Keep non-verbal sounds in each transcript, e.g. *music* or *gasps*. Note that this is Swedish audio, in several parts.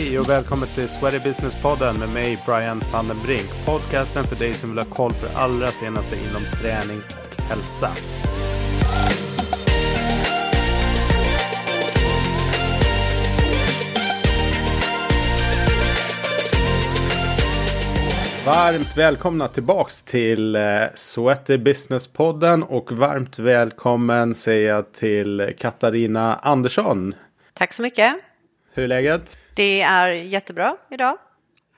Hej och välkommen till Sweaty Business-podden med mig Brian van den Brink. Podcasten för dig som vill ha koll på det allra senaste inom träning och hälsa. Varmt välkomna tillbaks till eh, Sweaty Business-podden och varmt välkommen säger jag till Katarina Andersson. Tack så mycket. Hur är läget? Det är jättebra idag.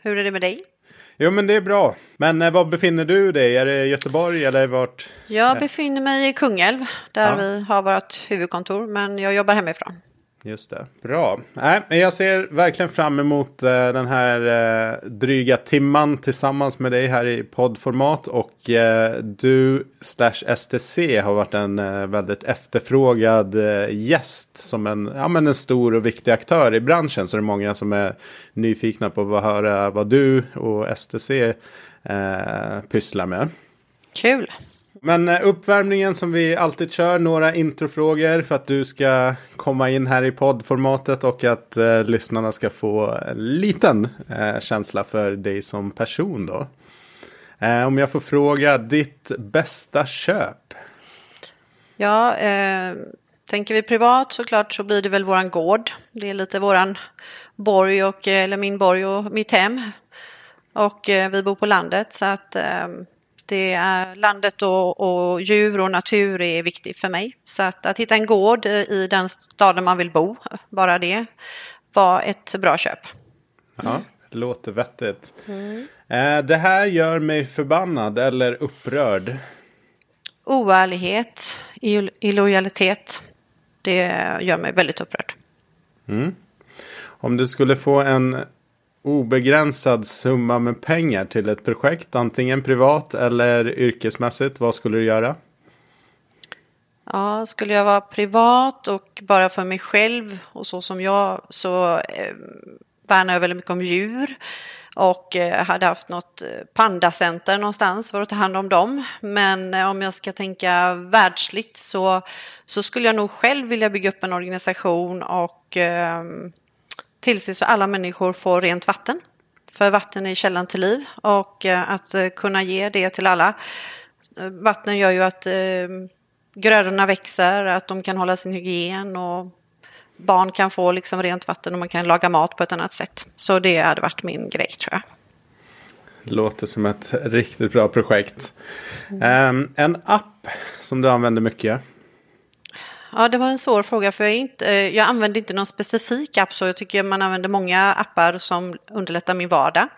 Hur är det med dig? Jo men det är bra. Men eh, var befinner du dig? Är det Göteborg eller vart? Jag befinner mig i Kungälv där Ja. vi har vårt huvudkontor men jag jobbar hemifrån. Just det. Bra. Nej, men jag ser verkligen fram emot eh, den här eh, dryga timman tillsammans med dig här i poddformat. Och eh, du slash STC har varit en väldigt efterfrågad gäst som en, ja, men en stor och viktig aktör i branschen. Så det är många som är nyfikna på att höra vad du och STC eh, pysslar med. Kul. Men eh, uppvärmningen som vi alltid kör, några introfrågor för att du ska komma in här i poddformatet och att eh, lyssnarna ska få en liten eh, känsla för dig som person då. Eh, om jag får fråga, ditt bästa köp? Ja, eh, tänker vi privat såklart så blir det väl våran gård. Det är lite våran borg och, eh, eller min borg och mitt hem. Och eh, vi bor på landet så att eh, det är landet och, och djur och natur är viktigt för mig. Så att, att hitta en gård i den staden man vill bo, bara det var ett bra köp. Ja, låter vettigt. Eh, det här gör mig förbannad eller upprörd. Oärlighet, ill- illojalitet, det gör mig väldigt upprörd. Om du skulle få en obegränsad summa med pengar till ett projekt, antingen privat eller yrkesmässigt, vad skulle du göra? Ja, skulle jag vara privat och bara för mig själv och så som jag så eh, värnar jag väldigt mycket om djur och eh, hade haft något eh, pandacenter någonstans för att ta hand om dem. Men eh, om jag ska tänka världsligt så, så skulle jag nog själv vilja bygga upp en organisation och eh, tillse så alla människor får rent vatten. För vatten är källan till liv och eh, att eh, kunna ge det till alla. Eh, vatten gör ju att eh, grödorna växer, att de kan hålla sin hygien och barn kan få liksom rent vatten och man kan laga mat på ett annat sätt. Så det hade varit min grej tror jag. Låter som ett riktigt bra projekt. Ehm, en app som du använder mycket. Ja, det var en svår fråga för jag, inte, eh, jag använder inte någon specifik app så jag tycker man använder många appar som underlättar min vardag.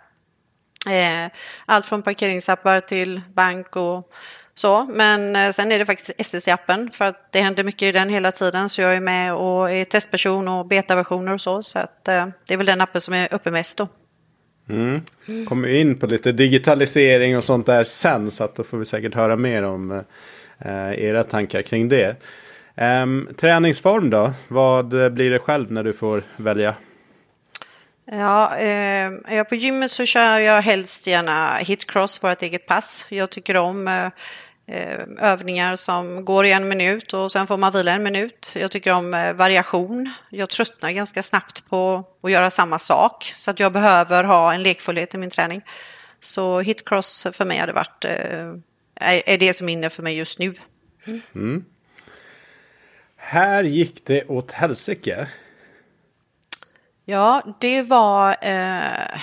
Eh, allt från parkeringsappar till bank och så. Men eh, sen är det faktiskt SSC-appen för att det händer mycket i den hela tiden så jag är med och är testperson och betaversioner och så. Så att det är väl den appen som är uppe mest då. Mm. Kommer in på lite digitalisering och sånt där sen. Så att då får vi säkert höra mer om era tankar kring det. Ehm, träningsform då? Vad blir det själv när du får välja? Ja, eh, är jag på gymmet så kör jag helst gärna hitcross, vårt eget pass. Jag tycker om eh, eh, övningar som går i en minut och sen får man vila en minut. Jag tycker om eh, variation. Jag tröttnar ganska snabbt på att göra samma sak så att jag behöver ha en lekfullhet i min träning. Så hitcross för mig hade varit, eh, är, det som är inne för mig just nu. Här gick det åt helsike. Ja, det var eh,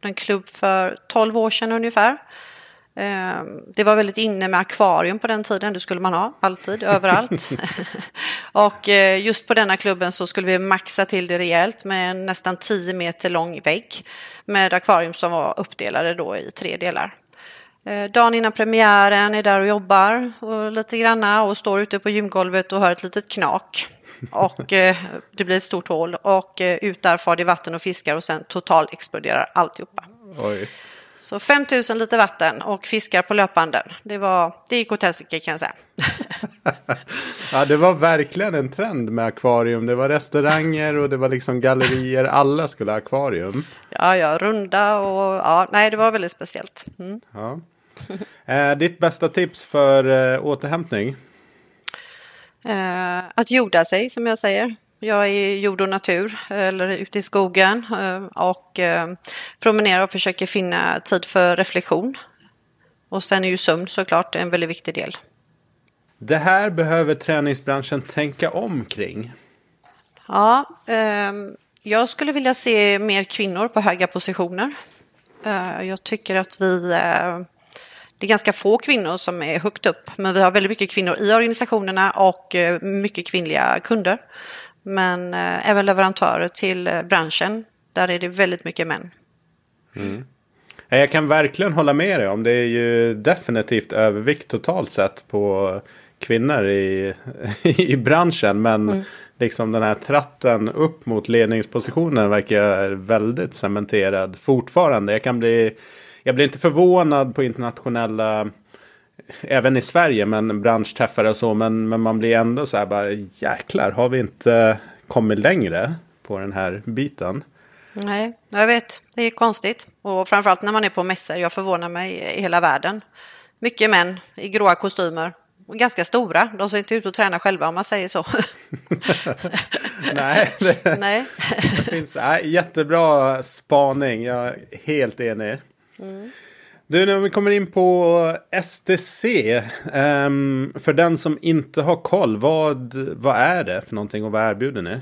en klubb för 12 år sedan ungefär. Eh, det var väldigt inne med akvarium på den tiden, det skulle man ha alltid, överallt. *laughs* och eh, just på denna klubben så skulle vi maxa till det rejält med en nästan 10 meter lång vägg med akvarium som var uppdelade då i tre delar. Eh, Dagen innan premiären är där och jobbar och lite granna och står ute på gymgolvet och hör ett litet knak. Och eh, det blir ett stort hål och eh, ut där far det vatten och fiskar och sen total exploderar alltihopa. Oj. Så 5000 liter vatten och fiskar på löpanden. Det, var, det gick åt helsike kan jag säga. *laughs* Ja, det var verkligen en trend med akvarium. Det var restauranger och det var liksom gallerier. Alla skulle ha akvarium. Ja, ja, runda och ja, nej, det var väldigt speciellt. Mm. Ja. *laughs* Eh, ditt bästa tips för eh, återhämtning? Eh, att jorda sig, som jag säger. Jag är i jord och natur eller ute i skogen och promenerar och försöker finna tid för reflektion. Och sen är ju sömn såklart en väldigt viktig del. Det här behöver träningsbranschen tänka om kring. Ja, eh, jag skulle vilja se mer kvinnor på höga positioner. Eh, jag tycker att vi... Det är ganska få kvinnor som är högt upp, men vi har väldigt mycket kvinnor i organisationerna och eh, mycket kvinnliga kunder. Men eh, även leverantörer till eh, branschen, där är det väldigt mycket män. Mm. Jag kan verkligen hålla med dig om det är ju definitivt övervikt totalt sett på kvinnor i, *laughs* i branschen. Men mm. liksom den här tratten upp mot ledningspositionen verkar väldigt cementerad fortfarande. Jag kan bli, jag blir inte förvånad på internationella även i Sverige, men branschträffar och så. Men, men man blir ändå så här bara jäklar, har vi inte kommit längre på den här biten? Nej, jag vet. Det är konstigt. Och framförallt när man är på mässor. Jag förvånar mig i hela världen. Mycket män i gråa kostymer. Och ganska stora. De ser inte ut att träna själva om man säger så. *laughs* nej, det, nej. det finns nej, jättebra spaning. Jag är helt enig. Mm. Du, när vi kommer in på STC. Um, ehm, för den som inte har koll, vad, vad är det för någonting och vad erbjuder ni?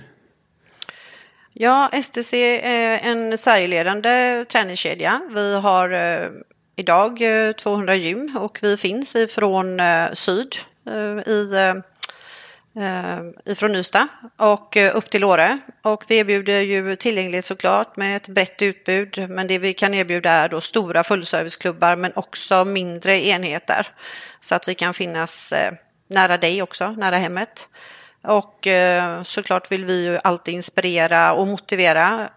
Ja, STC är en Sverigeledande träningskedja. Vi har eh, idag eh, 200 gym och vi finns ifrån eh, syd eh, i eh, Eh, ifrån Ystad och eh, upp till Åre. Och vi erbjuder ju tillgänglighet såklart med ett brett utbud. Men det vi kan erbjuda är då stora fullserviceklubbar men också mindre enheter. Så att vi kan finnas eh, nära dig också, nära hemmet. Och såklart vill vi ju alltid inspirera och motivera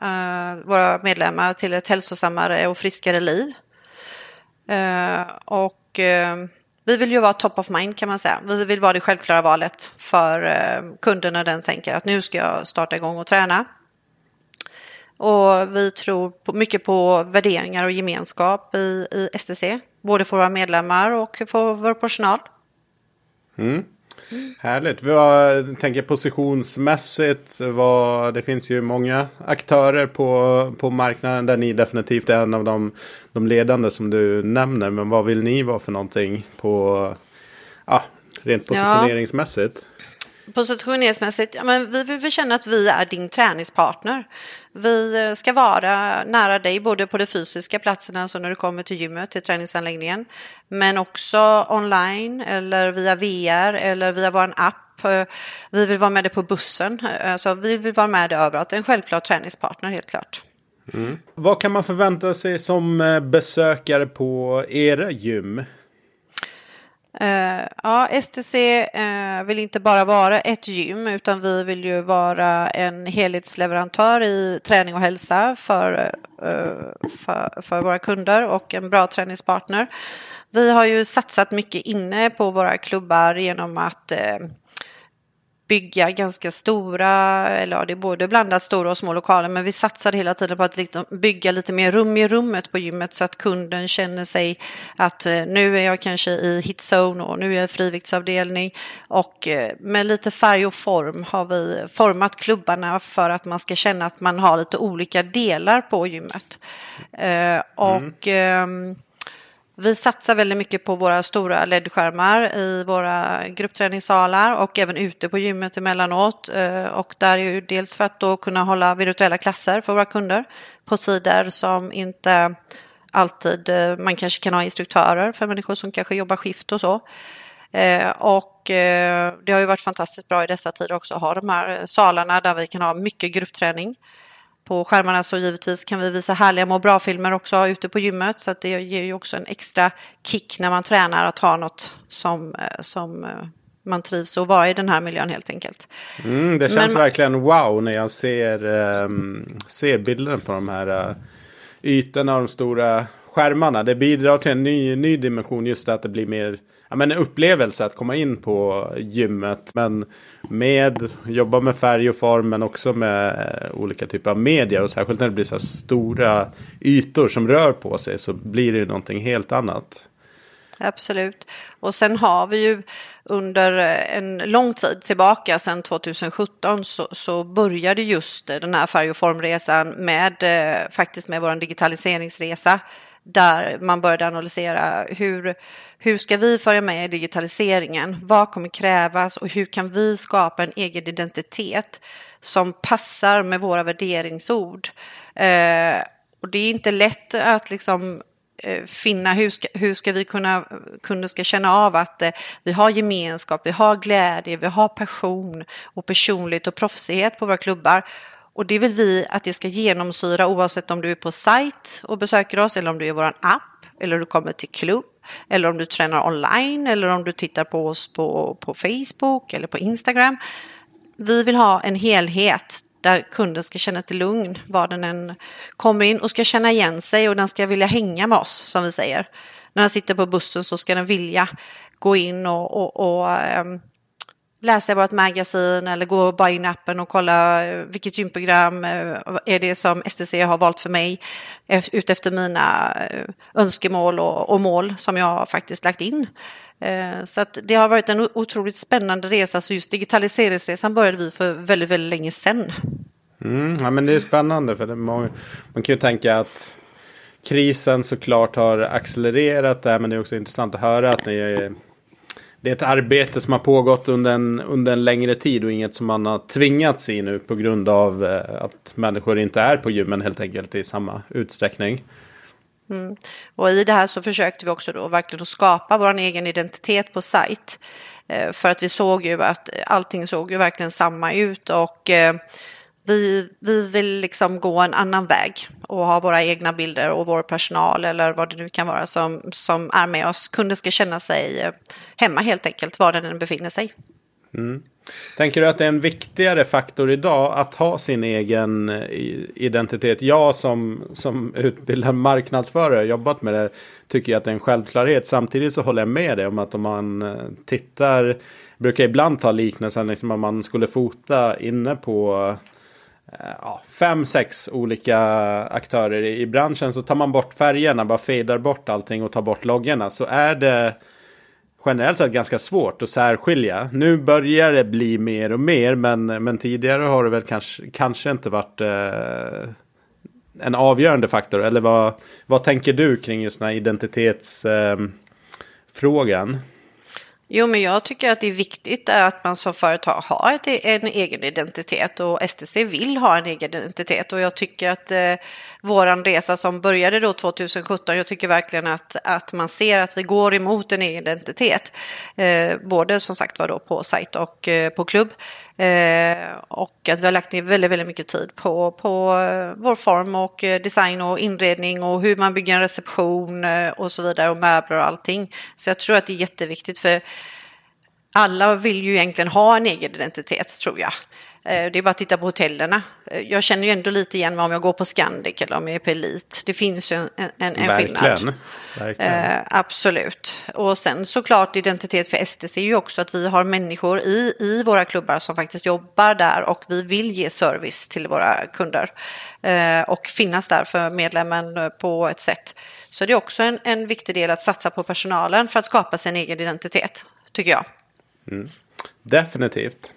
våra medlemmar till ett hälsosammare och friskare liv. Och vi vill ju vara top of mind kan man säga. Vi vill vara det självklara valet för eh, kunden när den tänker att nu ska jag starta igång och träna. Och vi tror mycket på värderingar och gemenskap i, i STC, både för våra medlemmar och för vår personal. Mm. Härligt. Vad tänker positionsmässigt? Vad, det finns ju många aktörer på, på marknaden där ni definitivt är en av de, de ledande som du nämner. Men vad vill ni vara för någonting på ja, rent positioneringsmässigt? Ja. Positioneringsmässigt, ja, men vi vill känna att vi är din träningspartner. Vi eh, ska vara nära dig både på de fysiska platserna, alltså när du kommer till gymmet, till träningsanläggningen, men också online eller via VR eller via vår app. Eh, vi vill vara med dig på bussen, eh, alltså vi vill vara med dig överallt. En självklar träningspartner helt klart. Mm. Vad kan man förvänta sig som besökare på era gym? Uh, ja, STC uh, eh, vill inte bara vara ett gym utan vi vill ju vara en helhetsleverantör i träning och hälsa för, uh, för, för, våra kunder och en bra träningspartner. Vi har ju satsat mycket inne på våra klubbar genom att bygga ganska stora, eller ja, det är både blandat stora och små lokaler, men vi satsar hela tiden på att liksom bygga lite mer rum i rummet på gymmet så att kunden känner sig att eh, nu är jag kanske i hitzone och nu är jag i friviktsavdelning och eh, med lite färg och form har vi format klubbarna för att man ska känna att man har lite olika delar på gymmet. Mm. Och mm. Vi satsar väldigt mycket på våra stora LED-skärmar i våra gruppträningssalar och även ute på gymmet emellanåt. Eh, och där är ju dels för att då kunna hålla virtuella klasser för våra kunder på sidor som inte alltid eh, man kanske kan ha instruktörer för människor som kanske jobbar skift och så. Eh, och det har ju varit fantastiskt bra i dessa tider också att ha de här salarna där vi kan ha mycket gruppträning på skärmarna så givetvis kan vi visa härliga må bra-filmer också ute på gymmet. Så det ger ju också en extra kick när man tränar att ha något som, eh, som eh, man trivs att vara i den här miljön helt enkelt. Mm, det känns Men, verkligen wow när jag ser, um, ser bilden på de här uh, ytorna och de stora skärmarna. Det bidrar till en ny, ny dimension just att det blir mer ja, men en upplevelse att komma in på gymmet. Men med jobba med färg och form men också med eh, olika typer av media. Och särskilt när det blir så här stora ytor som rör på sig så blir det ju någonting helt annat. Absolut. Och sen har vi ju under eh, en lång tid tillbaka, sedan 2017, så, så började just eh, den här färg och formresan med eh, faktiskt med vår digitaliseringsresa där man började analysera hur, hur ska vi följa med i digitaliseringen? Vad kommer krävas och hur kan vi skapa en egen identitet som passar med våra värderingsord? Eh, och det är inte lätt att liksom eh, finna hur ska, hur ska vi kunna, kunder ska känna av att eh, vi har gemenskap, vi har glädje, vi har passion och personlighet och proffsighet på våra klubbar. Och det vill vi att det ska genomsyra oavsett om du är på sajt och besöker oss eller om du är i vår app eller du kommer till klubb eller om du tränar online eller om du tittar på oss på, på Facebook eller på Instagram. Vi vill ha en helhet där kunden ska känna till lugn var den än kommer in och ska känna igen sig och den ska vilja hänga med oss som vi säger. När den sitter på bussen så ska den vilja gå in och, och, och um, läsa i vårt magasin eller gå bara in i appen och kolla eh, vilket gymprogram eh, är det som STC har valt för mig utefter mina eh, önskemål och, och mål som jag faktiskt lagt in. Så att det har varit en otroligt spännande resa, så just digitaliseringsresan började vi för väldigt, väldigt länge sedan. Mm, ja, men det är spännande för det, man, man kan ju tänka att krisen såklart har accelererat det här, men det är också intressant att höra att ni är det är ett arbete som har pågått under en, under en längre tid och inget som man har tvingats i nu på grund av eh, att människor inte är på gymmen helt enkelt i samma utsträckning. Mm. Och i det här så försökte vi också då verkligen att skapa vår egen identitet på sajt. Eh, för att vi såg ju att allting såg ju verkligen samma ut och eh, vi, vi vill liksom gå en annan väg och ha våra egna bilder och vår personal eller vad det nu kan vara som, som är med oss. Kunden ska känna sig eh, hemma helt enkelt, var den än befinner sig. Mm. Tänker du att det är en viktigare faktor idag att ha sin egen eh, identitet? Jag som, som utbildad marknadsförare, jobbat med det, tycker jag att det är en självklarhet. Samtidigt så håller jag med dig om att om man eh, tittar, brukar ibland ta liknelsen liksom om man skulle fota inne på Eh, ja, fem, sex olika aktörer i, branschen så tar man bort färgerna, bara fadar bort allting och tar bort loggorna så är det generellt sett ganska svårt att särskilja. Nu börjar det bli mer och mer men, men tidigare har det väl kanske, kanske inte varit eh, en avgörande faktor. Eller vad, vad tänker du kring just den här identitetsfrågan? Eh, Jo, men jag tycker att det är viktigt att man som företag har ett, e- en egen identitet och STC vill ha en egen identitet och jag tycker att eh, våran resa som började då 2017, jag tycker verkligen att, att man ser att vi går emot en egen identitet. Eh, både som sagt var då på sajt och eh, på klubb. Eh, och att vi har lagt ner väldigt, väldigt mycket tid på, på eh, vår form och eh, design och inredning och hur man bygger en reception eh, och så vidare och möbler och allting. Så jag tror att det är jätteviktigt för alla vill ju egentligen ha en egen identitet tror jag. Det är bara att titta på hotellerna. Jag känner ju ändå lite igen om jag går på Scandic eller om jag är på Elite. Det finns ju en, en, en skillnad. Eh, absolut. Och sen såklart identitet för STC är ju också att vi har människor i, i våra klubbar som faktiskt jobbar där och vi vill ge service till våra kunder eh, och finnas där för medlemmen på ett sätt. Så det är också en, en viktig del att satsa på personalen för att skapa sin egen identitet, tycker jag. Mm. Definitivt.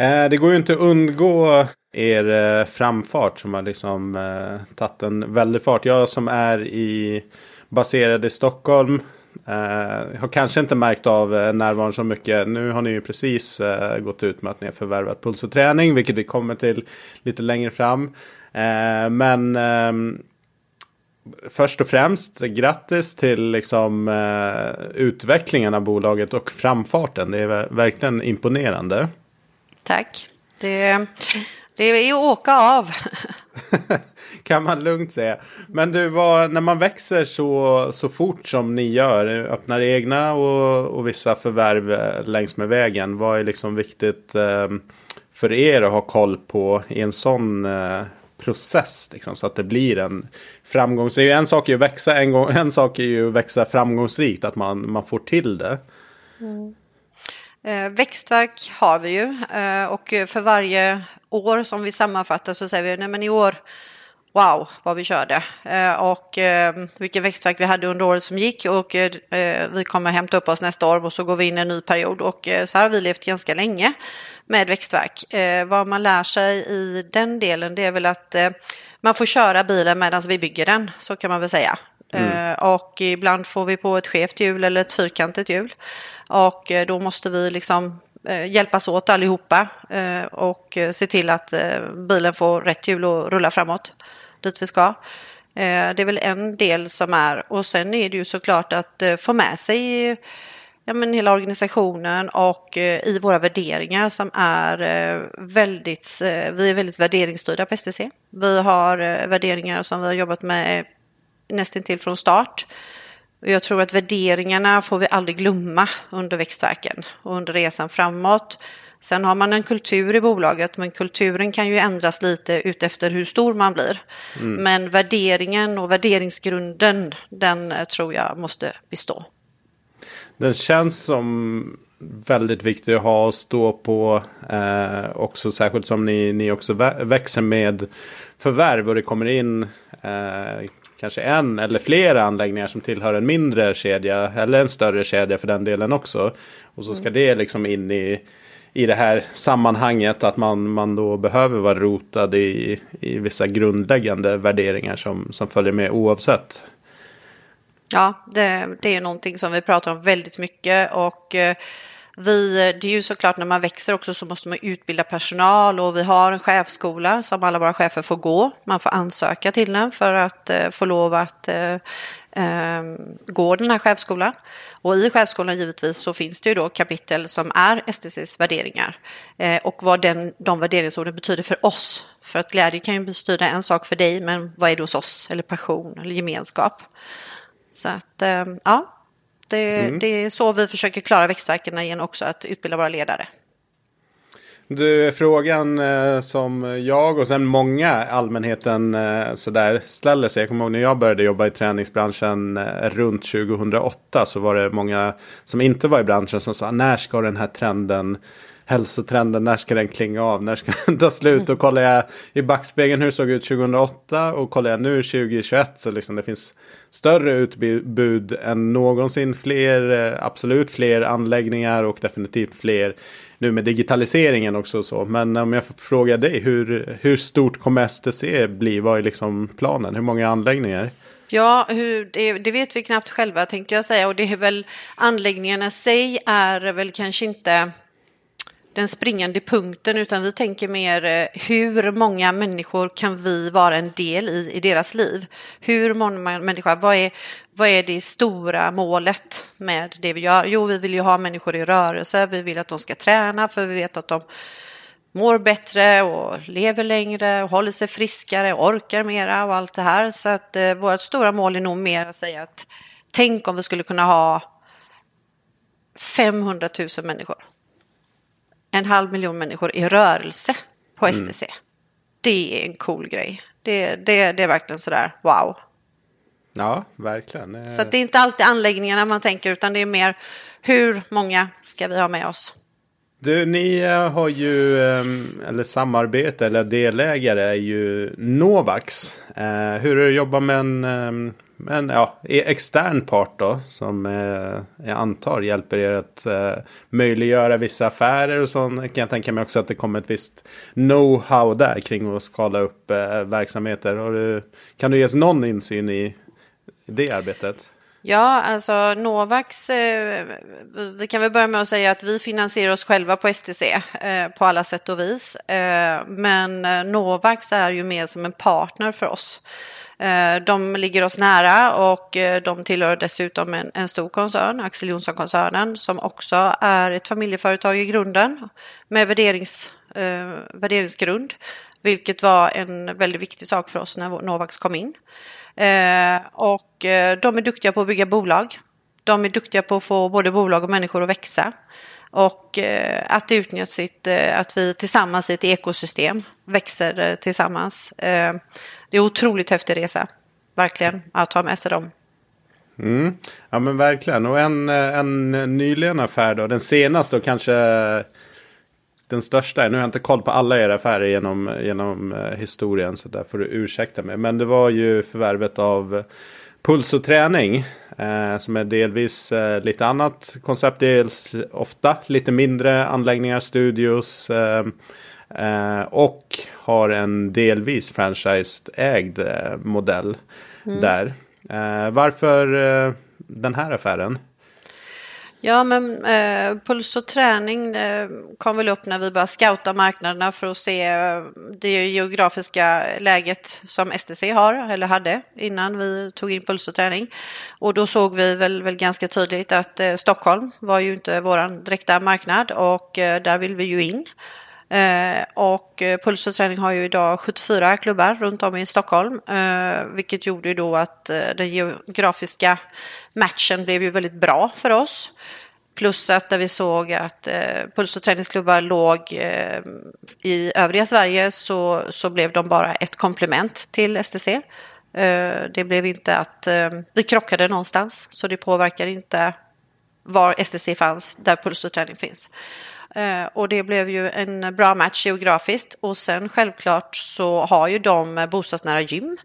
Eh, det går ju inte att undgå er eh, framfart som har liksom eh, tagit en väldig fart. Jag som är i, baserad i Stockholm eh, har kanske inte märkt av eh, närvaron så mycket. Nu har ni ju precis gått ut med att ni har förvärvat Puls och träning, vilket vi kommer till lite längre fram. men ehm, först och främst grattis till liksom, utvecklingen av bolaget och framfarten. Det är verkligen imponerande. Tack. Det, det är ju att åka av. *laughs* kan man lugnt säga. Men du, vad, när man växer så, så fort som ni gör, öppnar egna och, och vissa förvärv eh, längs med vägen. Vad är liksom viktigt eh, för er att ha koll på i en sån eh, process? Liksom, så att det blir en framgångsrik... En sak är ju att växa en gång, *laughs* en sak är ju att växa framgångsrikt, att man, man får till det. Mm. Eh, växtverk har vi ju eh, och för varje år som vi sammanfattar så säger vi nej men i år wow vad vi körde eh, och vilken växtverk vi hade under året som gick och vi kommer hämta upp oss nästa år och så går vi in i en ny period och så här har vi levt ganska länge med växtverk. Vad man lär sig i den delen det är väl att man får köra bilen medan vi bygger den, så kan man väl säga. Mm. Och ibland får vi på ett skevt hjul eller ett fyrkantigt hjul. Och eh, då måste vi liksom eh, hjälpas åt allihopa eh, och se till att bilen får rätt hjul och rulla framåt dit vi ska. Det är väl en del som är och sen är det ju såklart att få med sig ja, men hela organisationen och i våra värderingar som är väldigt, vi är väldigt värderingsstyrda på STC. Vi har värderingar som vi har jobbat med nästintill från start. Jag tror att värderingarna får vi aldrig glömma under växtverken och under resan framåt. Sen har man en kultur i bolaget, men kulturen kan ju ändras lite utefter hur stor man blir. Mm. Men värderingen och värderingsgrunden, den eh, tror jag måste bestå. Den känns som väldigt viktig att ha och stå på. Eh, också särskilt som ni, ni också växer med förvärv och det kommer in eh, kanske en eller flera anläggningar som tillhör en mindre kedja eller en större kedja för den delen också. Och så ska mm. det liksom in i i det här sammanhanget att man, man då behöver vara rotad i, i vissa grundläggande värderingar som, som följer med oavsett. Ja, det, det är någonting som vi pratar om väldigt mycket och eh, vi, det är ju såklart när man växer också så måste man utbilda personal och vi har en chefskola som alla våra chefer får gå. Man får ansöka till den för att eh, få lov att eh, eh, gå den här chefskolan. Och i chefskolan givetvis så finns det ju då kapitel som är STCs värderingar eh, och vad den, de värderingsorden betyder för oss. För att glädje kan ju betyda en sak för dig, men vad är det hos oss? Eller passion eller gemenskap. Så att eh, ja, det, mm. det, är så vi försöker klara växtverken igen också, att utbilda våra ledare. Du, frågan eh, som jag och sen många allmänheten eh, sådär ställer sig. Jag kommer ihåg när jag började jobba i träningsbranschen eh, runt 2008 så var det många som inte var i branschen som sa när ska den här trenden hälsotrenden, när ska den klinga av, när ska den *laughs* ta slut? Och kollar jag i backspegeln hur det såg ut 2008 och kollar jag nu 2021 så liksom det finns större utbud än någonsin. Fler, eh, absolut fler anläggningar och definitivt fler nu med digitaliseringen också och så. Men om jag får fråga dig, hur, hur stort kommer STC bli? Vad är liksom planen? Hur många anläggningar? Ja, hur, det, det, vet vi knappt själva tänkte jag säga. Och det är väl anläggningarna i sig är väl kanske inte den springande punkten utan vi tänker mer eh, hur många människor kan vi vara en del i, i deras liv? Hur många människor, vad är, vad är det stora målet med det vi gör? Jo, vi vill ju ha människor i rörelse, vi vill att de ska träna för vi vet att de mår bättre och lever längre och håller sig friskare och orkar mera och allt det här. Så att eh, vårt stora mål är nog mer att säga att tänk om vi skulle kunna ha 500 000 människor en halv miljon människor i rörelse på STC. Mm. Det är en cool grej. Det, det, det är verkligen sådär wow. Ja, verkligen. Eh, Så det är inte alltid anläggningarna man tänker utan det är mer hur många ska vi ha med oss? Du, ni eh, har ju, ehm, eller samarbete eller delägare är ju Novax. Eh, hur är det att jobba med en ehm, men ja, extern part då som eh, jag antar hjälper er att eh, möjliggöra vissa affärer och sånt. Kan jag tänka mig också att det kommer ett visst know-how där kring att skala upp eh, verksamheter. Du, kan du ge oss någon insyn i det arbetet? Ja, alltså Novax, eh, vi kan väl börja med att säga att vi finansierar oss själva på STC eh, på alla sätt och vis. Eh, men eh, Novax är ju mer som en partner för oss. Eh, de ligger oss nära och eh, de tillhör dessutom en, en stor koncern, Axel Jonsson-koncernen, som också är ett familjeföretag i grunden med värderings, eh, värderingsgrund, vilket var en väldigt viktig sak för oss när Novax kom in. Eh, och eh, de är duktiga på att bygga bolag. De är duktiga på att få både bolag och människor att växa och eh, att utnyttja sitt, att vi tillsammans i ett ekosystem växer tillsammans det är otroligt häftig resa. Verkligen, att ha med sig dem. Mm. Ja men verkligen. Och en, en nyligen affär då, den senaste och kanske den största. Nu har jag inte koll på alla era affärer genom, genom eh, historien. Så där får du ursäkta mig. Men det var ju förvärvet av Puls och träning. Eh, som är delvis eh, lite annat koncept. Dels ofta lite mindre anläggningar, studios. Eh, eh och har en delvis franchise-ägd eh, modell mm. där. Eh, varför den här affären? Ja, men eh, puls och träning eh, kom väl upp när vi började scouta marknaderna för att se eh, det geografiska läget som STC har eller hade innan vi tog in puls och träning. Och då såg vi väl, väl ganska tydligt att eh, Stockholm var ju inte vår direkta marknad och där vill vi ju in. Eh, och eh, Puls och träning har ju idag 74 klubbar runt om i Stockholm, eh, vilket gjorde ju då att eh, den geografiska matchen blev ju väldigt bra för oss. Plus att där vi såg att eh, puls och träningsklubbar låg eh, i övriga Sverige så, så blev de bara ett komplement till STC. Eh, det blev inte att eh, vi krockade någonstans så det påverkar inte var STC fanns där puls och träning finns. Eh, och det blev ju en bra match geografiskt och sen självklart så har ju de bostadsnära gym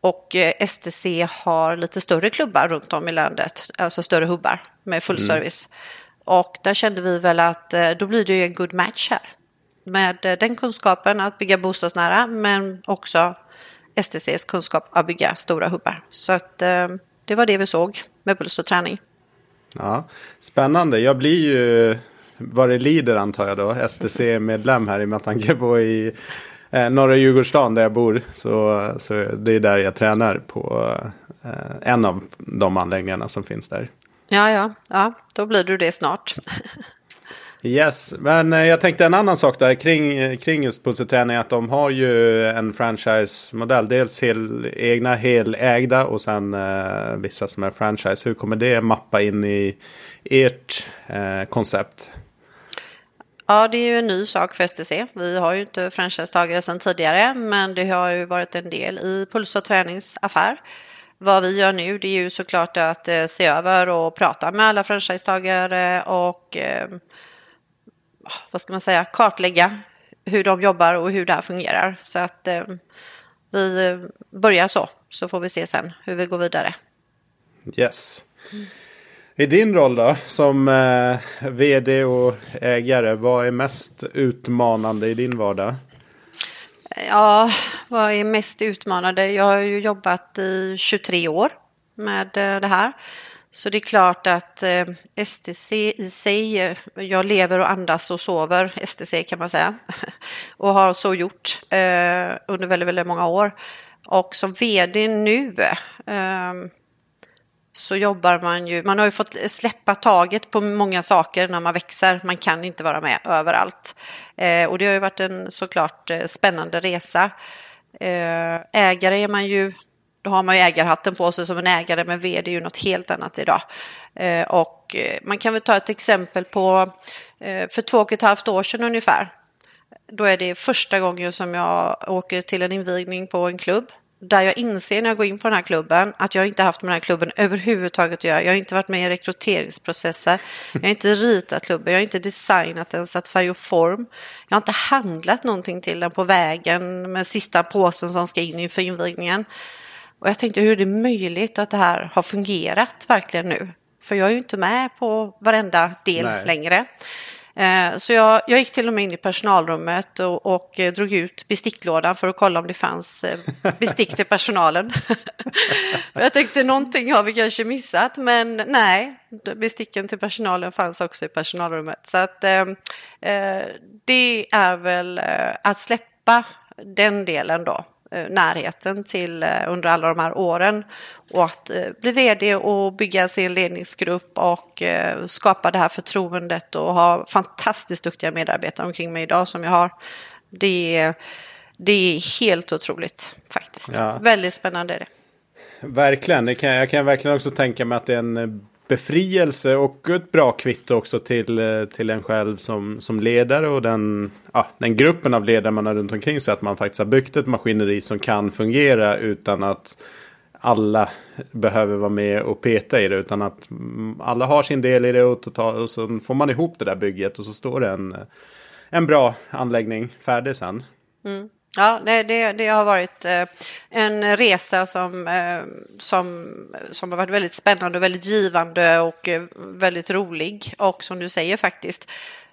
och eh, STC har lite större klubbar runt om i landet, alltså större hubbar med full mm. service. Och där kände vi väl att eh, då blir det ju en good match här. Med den kunskapen att bygga bostadsnära men också STCs kunskap att bygga stora hubbar. Så att det var det vi såg med puls och träning. Ja, Spännande. Jag blir ju vad det lider antar jag då, STC-medlem här i på i eh, norra Djurgårdsstaden där jag bor. Så, så det är där jag tränar på eh, en av de anläggningarna som finns där. Ja, ja, ja, då blir du det snart. Yes, men eh, jag tänkte en annan sak där kring, kring just Pusselträning att de har ju en franchise-modell. Dels hel, egna helägda och sen eh, vissa som är franchise. Hur kommer det mappa in i ert eh, koncept? Ja, det är ju en ny sak för STC. Vi har ju inte franchisetagare sedan tidigare, men det har ju varit en del i Puls och träningsaffär. Vad vi gör nu det är ju såklart att eh, se över och prata med alla franchisetagare och eh, vad ska man säga, kartlägga hur de jobbar och hur det här fungerar. Så att eh, vi börjar så, så får vi se sen hur vi går vidare. Yes. I din roll då, som eh, vd och ägare, vad är mest utmanande i din vardag? Ja, vad är mest utmanande? Jag har ju jobbat i 23 år med eh, det här. Så det är klart att eh, STC i sig, eh, jag lever och andas och sover STC kan man säga. *laughs* och har så gjort eh, under väldigt, väldigt många år. Och som vd nu eh, så jobbar man ju, man har ju fått släppa taget på många saker när man växer. Man kan inte vara med överallt. Eh, och det har ju varit en såklart eh, spännande resa. Eh, ägare är man ju, då har man ju ägarhatten på sig som en ägare, men vd är ju något helt annat idag. Eh, och eh, man kan väl ta ett exempel på, eh, för två och ett halvt år sedan ungefär, då är det första gången som jag åker till en invigning på en klubb där jag inser när jag går in på den här klubben att jag inte haft med den här klubben överhuvudtaget att göra. Jag har inte varit med i rekryteringsprocesser. Jag har inte ritat klubben, jag har inte designat den, satt färg och form. Jag har inte handlat någonting till den på vägen med sista påsen som ska in inför invigningen. Och jag tänkte hur är det möjligt att det här har fungerat verkligen nu? För jag är ju inte med på varenda del Nej. längre. Eh, så jag, jag, gick till och med in i personalrummet och, och eh, drog ut besticklådan för att kolla om det fanns eh, bestick till personalen. *laughs* jag tänkte någonting har vi kanske missat, men nej, besticken till personalen fanns också i personalrummet. Så att ehm, eh, det är väl att släppa den delen då. Eh, närheten till eh, under alla de här åren. Och att eh, bli vd och bygga sin ledningsgrupp och skapa det här förtroendet och ha fantastiskt duktiga medarbetare omkring mig idag som jag har. Det är, det är helt otroligt faktiskt. Ja. Väldigt spännande är det. Verkligen, det kan, jag kan verkligen också tänka mig att det är en befrielse och ett bra kvitto också till, eh, till en själv som, som ledare och den, ja, den gruppen av ledare man har runt omkring sig. Att man faktiskt har byggt ett maskineri som kan fungera utan att alla behöver vara med och peta i det. Utan att alla har sin del i det och, total, och så får man ihop det där bygget och så står det en, eh, en bra anläggning färdig sen. Mm. Ja, det, det, det, har varit eh, en resa som, eh, som, som har varit väldigt spännande och väldigt givande och eh, väldigt rolig. Och som du säger faktiskt,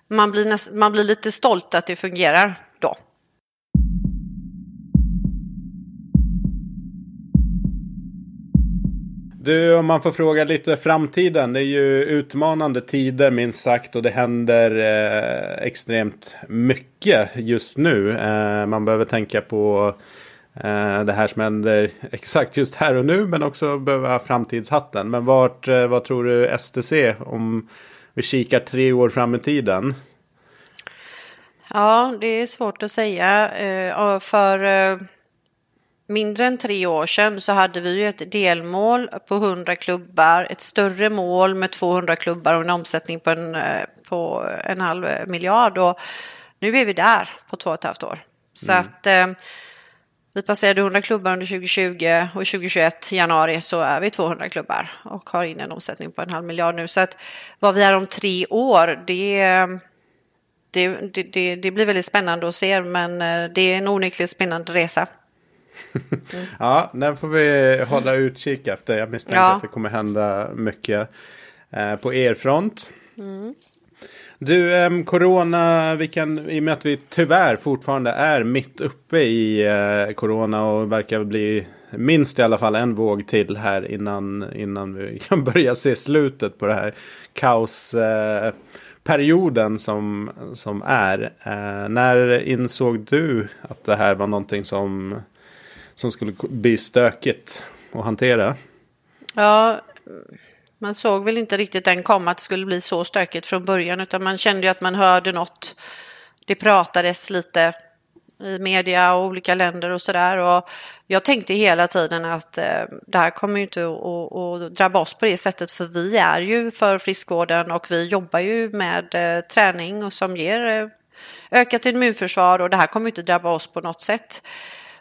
man blir, näst, man blir lite stolt att det fungerar Du, om man får fråga lite framtiden. Det är ju utmanande tider minst sagt och det händer eh, extremt mycket just nu. Eh, man behöver tänka på eh, det här som händer exakt just här och nu men också behöva framtidshatten. Men vart, eh, vad tror du STC om vi kikar tre år fram i tiden? Ja, det är svårt att säga. Eh, för eh, mindre än tre år sedan så hade vi ju ett delmål på 100 klubbar, ett större mål med 200 klubbar och en omsättning på en, eh, på en halv miljard. Och nu är vi där på två och ett halvt år. Så mm. att eh, vi passerade 100 klubbar under 2020 och 2021 i januari så är vi 200 klubbar och har in en omsättning på en halv miljard nu. Så att vad vi är om tre år, det, det, det, det blir väldigt spännande att se, men eh, det är en onekligen spännande resa. Ja, den får vi hålla utkik efter. Jag misstänker ja. att det kommer hända mycket eh, på er front. Mm. Du, eh, corona, vi kan, i och med att vi tyvärr fortfarande är mitt uppe i eh, corona och verkar bli minst i alla fall en våg till här innan, innan vi *laughs* kan börja se slutet på det här kaosperioden eh, som, som är. Eh, när insåg du att det här var någonting som som skulle bli stökigt att hantera. Ja, man såg väl inte riktigt den komma att det skulle bli så stökigt från början utan man kände ju att man hörde något. Det pratades lite i media och olika länder och sådär. Jag tänkte hela tiden att eh, det här kommer ju inte att, att drabba oss på det sättet för vi är ju för friskvården och vi jobbar ju med eh, träning och som ger eh, ökat immunförsvar och det här kommer inte drabba oss på något sätt.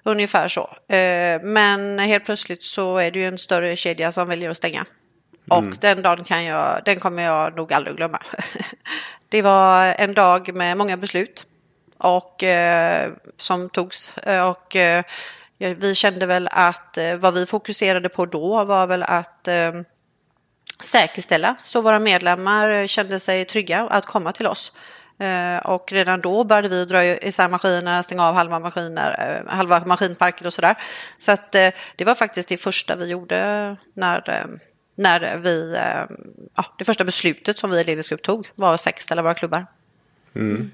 Ungefär så. Eh, men helt plötsligt så är det ju en större kedja som väljer att stänga. Och mm. den dagen kan jag, den kommer jag nog aldrig glömma. *laughs* Det var en dag med många beslut och, eh, som togs. Eh, och vi kände väl att vad vi fokuserade på då var väl att säkerställa så våra medlemmar kände sig trygga att komma till oss. Eh, och redan då började vi dra isär maskiner, stänga av halva, maskiner, eh, halva maskinparker och sådär. Så att eh, det var faktiskt det första vi gjorde när, när vi, ja, det första beslutet som vi i ledningsgrupp tog var att säkerställa våra klubbar. Mm.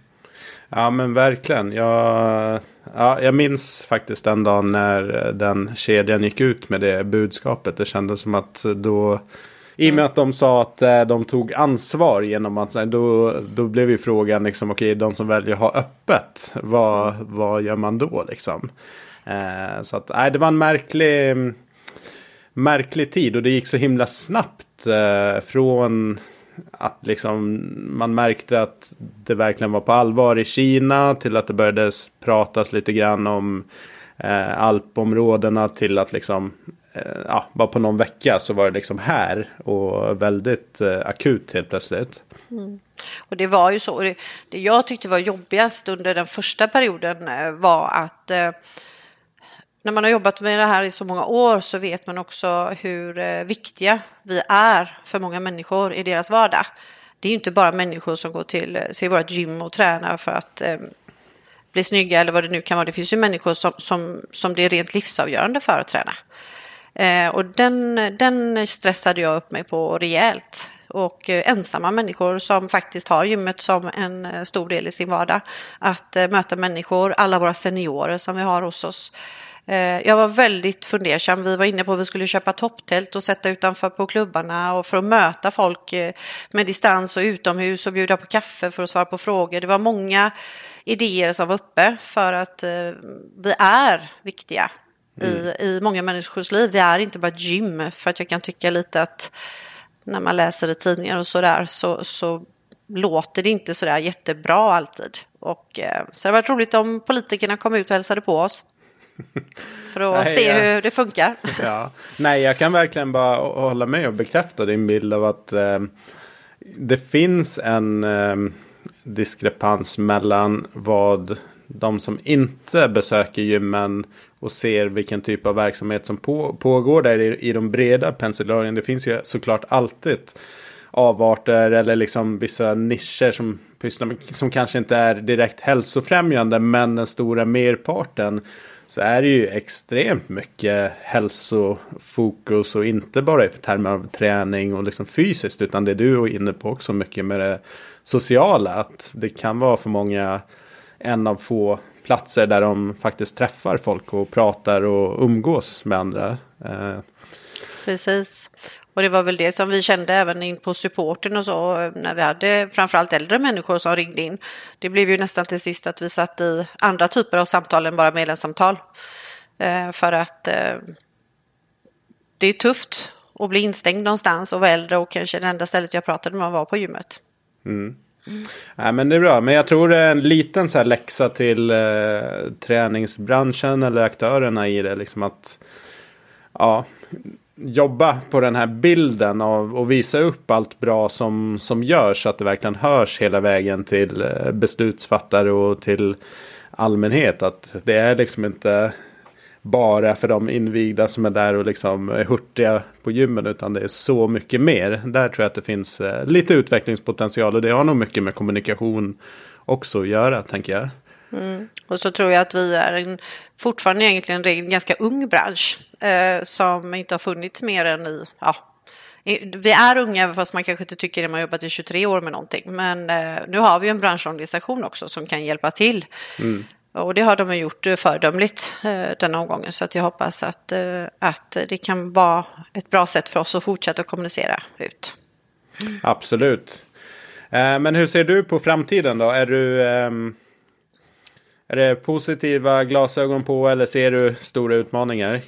Ja men verkligen. Jag, ja, jag minns faktiskt den dagen när den kedjan gick ut med det budskapet. Det kändes som att då i och med att de sa att eh, de tog ansvar genom att då, då blev ju frågan liksom okej okay, de som väljer att ha öppet. Vad, vad gör man då liksom? Eh, så att nej, det var en märklig, märklig tid och det gick så himla snabbt eh, från att liksom man märkte att det verkligen var på allvar i Kina till att det började pratas lite grann om eh, alpområdena till att liksom Eh, ja, bara på någon vecka så var det liksom här och väldigt eh, akut helt plötsligt. Mm. Och det var ju så. Det, det, jag tyckte var jobbigast under den första perioden eh, var att eh, när man har jobbat med det här i så många år så vet man också hur eh, viktiga vi är för många människor i deras vardag. Det är ju inte bara människor som går till, eh, till vårt gym och tränar för att eh, bli snygga eller vad det nu kan vara. Det finns ju människor som, som, som det är rent livsavgörande för att träna. Eh, och den, den stressade jag upp mig på rejält. Och eh, ensamma människor som faktiskt har gymmet som en eh, stor del i sin vardag. Att eh, möta människor, alla våra seniorer som vi har hos oss. Eh, jag var väldigt fundersam. Vi var inne på att vi skulle köpa topptält och sätta utanför på klubbarna och för att möta folk eh, med distans och utomhus och bjuda på kaffe för att svara på frågor. Det var många idéer som var uppe för att eh, vi är viktiga mm. i, i många människors liv. Vi är inte bara ett gym, för att jag kan tycka lite att när man läser i tidningar och sådär så, så låter det inte sådär jättebra alltid. Och, eh, så det har varit roligt om politikerna kom ut och hälsade på oss. *laughs* För att Nej, se ja. hur det funkar. *laughs* Ja. Nej, jag kan verkligen bara hålla med och bekräfta din bild av att eh, det finns en... Eh, diskrepans mellan vad de som inte besöker gymmen och ser vilken typ av verksamhet som på, pågår där i, i de breda penseldragen. Det finns ju såklart alltid avarter eller liksom vissa nischer som pysslar med, som kanske inte är direkt hälsofrämjande men den stora merparten så är det ju extremt mycket hälsofokus och inte bara i termer av träning och liksom fysiskt utan det du är inne på också mycket med det sociala att det kan vara för många en av få platser där de faktiskt träffar folk och pratar och umgås med andra. Eh, Precis. Och det var väl det som vi kände även in på supporten och så när vi hade framförallt äldre människor som ringde in. Det blev ju nästan till sist att vi satt i andra typer av samtal än bara medlemssamtal. Eh, för att eh, det är tufft att bli instängd någonstans och vara äldre och kanske det enda stället jag pratade med var på gymmet. Mm. Mm. Nej, men det är bra. Men jag tror det är en liten så här läxa till eh, träningsbranschen eller aktörerna i det. Liksom att ja, jobba på den här bilden av och visa upp allt bra som, som görs. Så att det verkligen hörs hela vägen till eh, beslutsfattare och till allmänhet. Att det är liksom inte bara för de invigda som är där och liksom är hurtiga på gymmen. Utan det är så mycket mer. Där tror jag att det finns eh, lite utvecklingspotential. Och det har nog mycket med kommunikation också att göra, tänker jag. Mm. Och så tror jag att vi är en, fortfarande egentligen en ganska ung bransch eh, som inte har funnits mer än i, ja, vi är unga fast man kanske inte tycker det, man har jobbat i 23 år med någonting. Men eh, nu har vi en branschorganisation också som kan hjälpa till. Mm. Och det har de gjort eh, föredömligt eh, den denna omgången. Så att jag hoppas att, eh, att det kan vara ett bra sätt för oss att fortsätta att kommunicera ut. Mm. Absolut. Men hur ser du på framtiden då? Är du... Ehm, är det positiva glasögon på eller ser du stora utmaningar?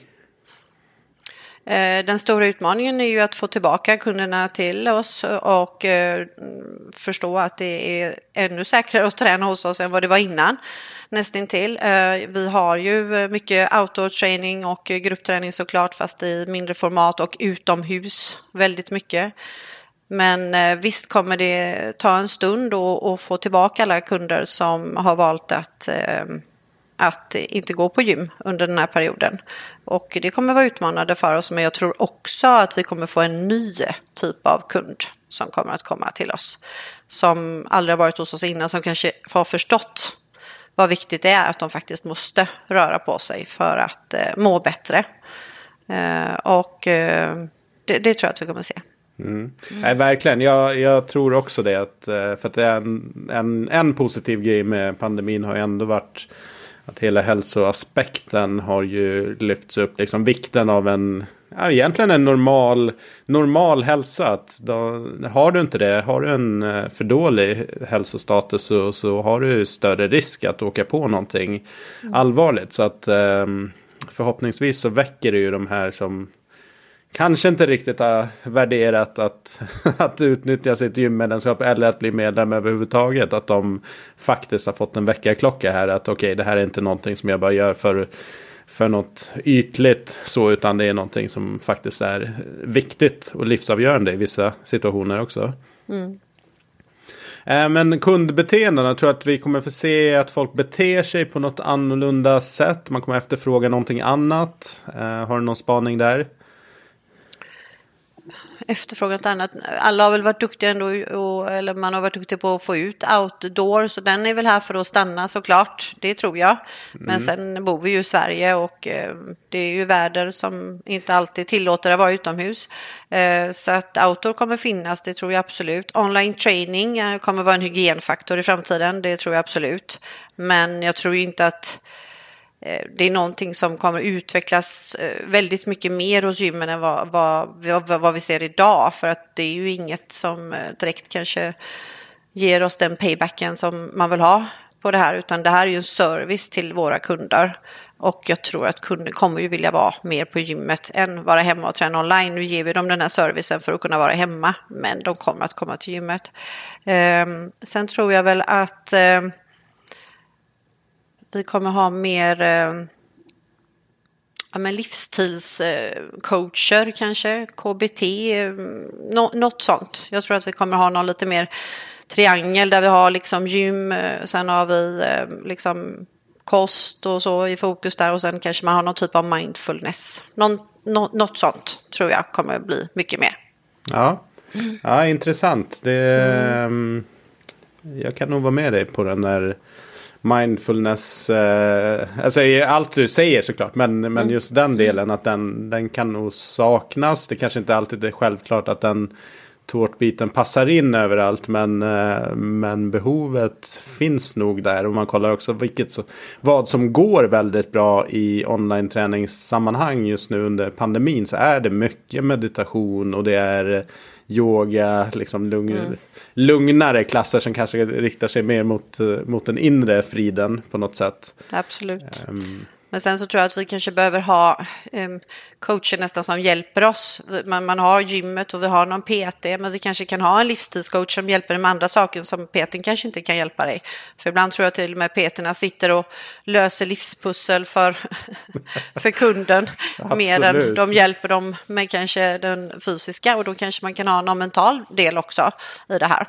Eh, den stora utmaningen är ju att få tillbaka kunderna till oss och eh, förstå att det är ännu säkrare att träna hos oss än vad det var innan. Nästintill. Eh, vi har ju mycket outdoor-training och gruppträning såklart fast i mindre format och utomhus väldigt mycket. Men visst kommer det ta en stund att få tillbaka alla kunder som har valt att att inte gå på gym under den här perioden. Och det kommer vara utmanande för oss, men jag tror också att vi kommer få en ny typ av kund som kommer att komma till oss. Som aldrig har varit hos oss innan, som kanske har förstått vad viktigt det är att de faktiskt måste röra på sig för att eh, må bättre. Eh, och eh, det, det, tror jag att vi kommer att se. Mm. Nej, verkligen, jag, jag, tror också det. Att, eh, för att det är en, en, en positiv grej med pandemin har ju ändå varit att hela hälsoaspekten har ju lyfts upp. Liksom vikten av en, ja, egentligen en normal, normal hälsa. Att då, har du inte det, har du en eh, för dålig hälsostatus så, så har du större risk att åka på någonting mm. allvarligt. Så att ehm, förhoppningsvis så väcker det ju de här som kanske inte riktigt har värderat att, *laughs* att utnyttja sitt gymmedlemskap eller att bli medlem överhuvudtaget. Att de faktiskt har fått en väckarklocka här. Att okej, okay, det här är inte någonting som jag bara gör för, för något ytligt så. Utan det är någonting som faktiskt är viktigt och livsavgörande i vissa situationer också. Mm. Eh, men kundbeteendena, jag tror att vi kommer få se att folk beter sig på något annorlunda sätt. Man kommer efterfråga någonting annat. Eh, har du någon spaning där? Efterfrågat annat. Alla har väl varit duktiga ändå, och, eller man har varit duktig på att få ut outdoor, så den är väl här för att stanna såklart, det tror jag. Men mm. sen bor vi ju i Sverige och eh, det är ju väder som inte alltid tillåter att vara utomhus. Eh, så att outdoor kommer finnas, det tror jag absolut. Online training eh, kommer vara en hygienfaktor i framtiden, det tror jag absolut. Men jag tror inte att Eh, det är någonting som kommer utvecklas eh, väldigt mycket mer hos gymmen än vad, vad, vad, vi ser idag. För att det är ju inget som eh, direkt kanske ger oss den paybacken som man vill ha på det här. Utan det här är ju en service till våra kunder. Och jag tror att kunden kommer ju vilja vara mer på gymmet än vara hemma och träna online. Nu ger vi dem den här servicen för att kunna vara hemma. Men de kommer att komma till gymmet. Ehm, sen tror jag väl att ehm, vi kommer ha mer eh, ja, men livsstilscoacher kanske, KBT, no, något sånt. Jag tror att vi kommer ha någon lite mer triangel där vi har liksom gym, eh, sen har vi eh, liksom kost och så i fokus där och sen kanske man har någon typ av mindfulness. Någon, no, något sånt tror jag kommer bli mycket mer. Ja, ja intressant. Det, mm. Jag kan nog vara med dig på den där mindfulness. Eh, alltså allt du säger såklart. Men, men mm. just den delen att den, den kan nog saknas. Det kanske inte alltid är självklart att den tårtbiten passar in överallt. Men, eh, men behovet finns nog där. Och man kollar också vilket vad som går väldigt bra i online-träningssammanhang just nu under pandemin. Så är det mycket meditation och det är yoga, liksom lugn, mm. lugnare klasser som kanske riktar sig mer mot, mot den inre friden på något sätt. Absolut. Um, men sen så tror jag att vi kanske behöver ha um, coacher nästan som hjälper oss. Man, man har gymmet och vi har någon PT, men vi kanske kan ha en livsstilscoach som hjälper dig med andra saker som PT kanske inte kan hjälpa dig. För ibland tror jag till och med PT sitter och löser livspussel för, *laughs* för kunden *laughs* mer än de hjälper dem med kanske den fysiska och då kanske man kan ha någon mental del också i det här.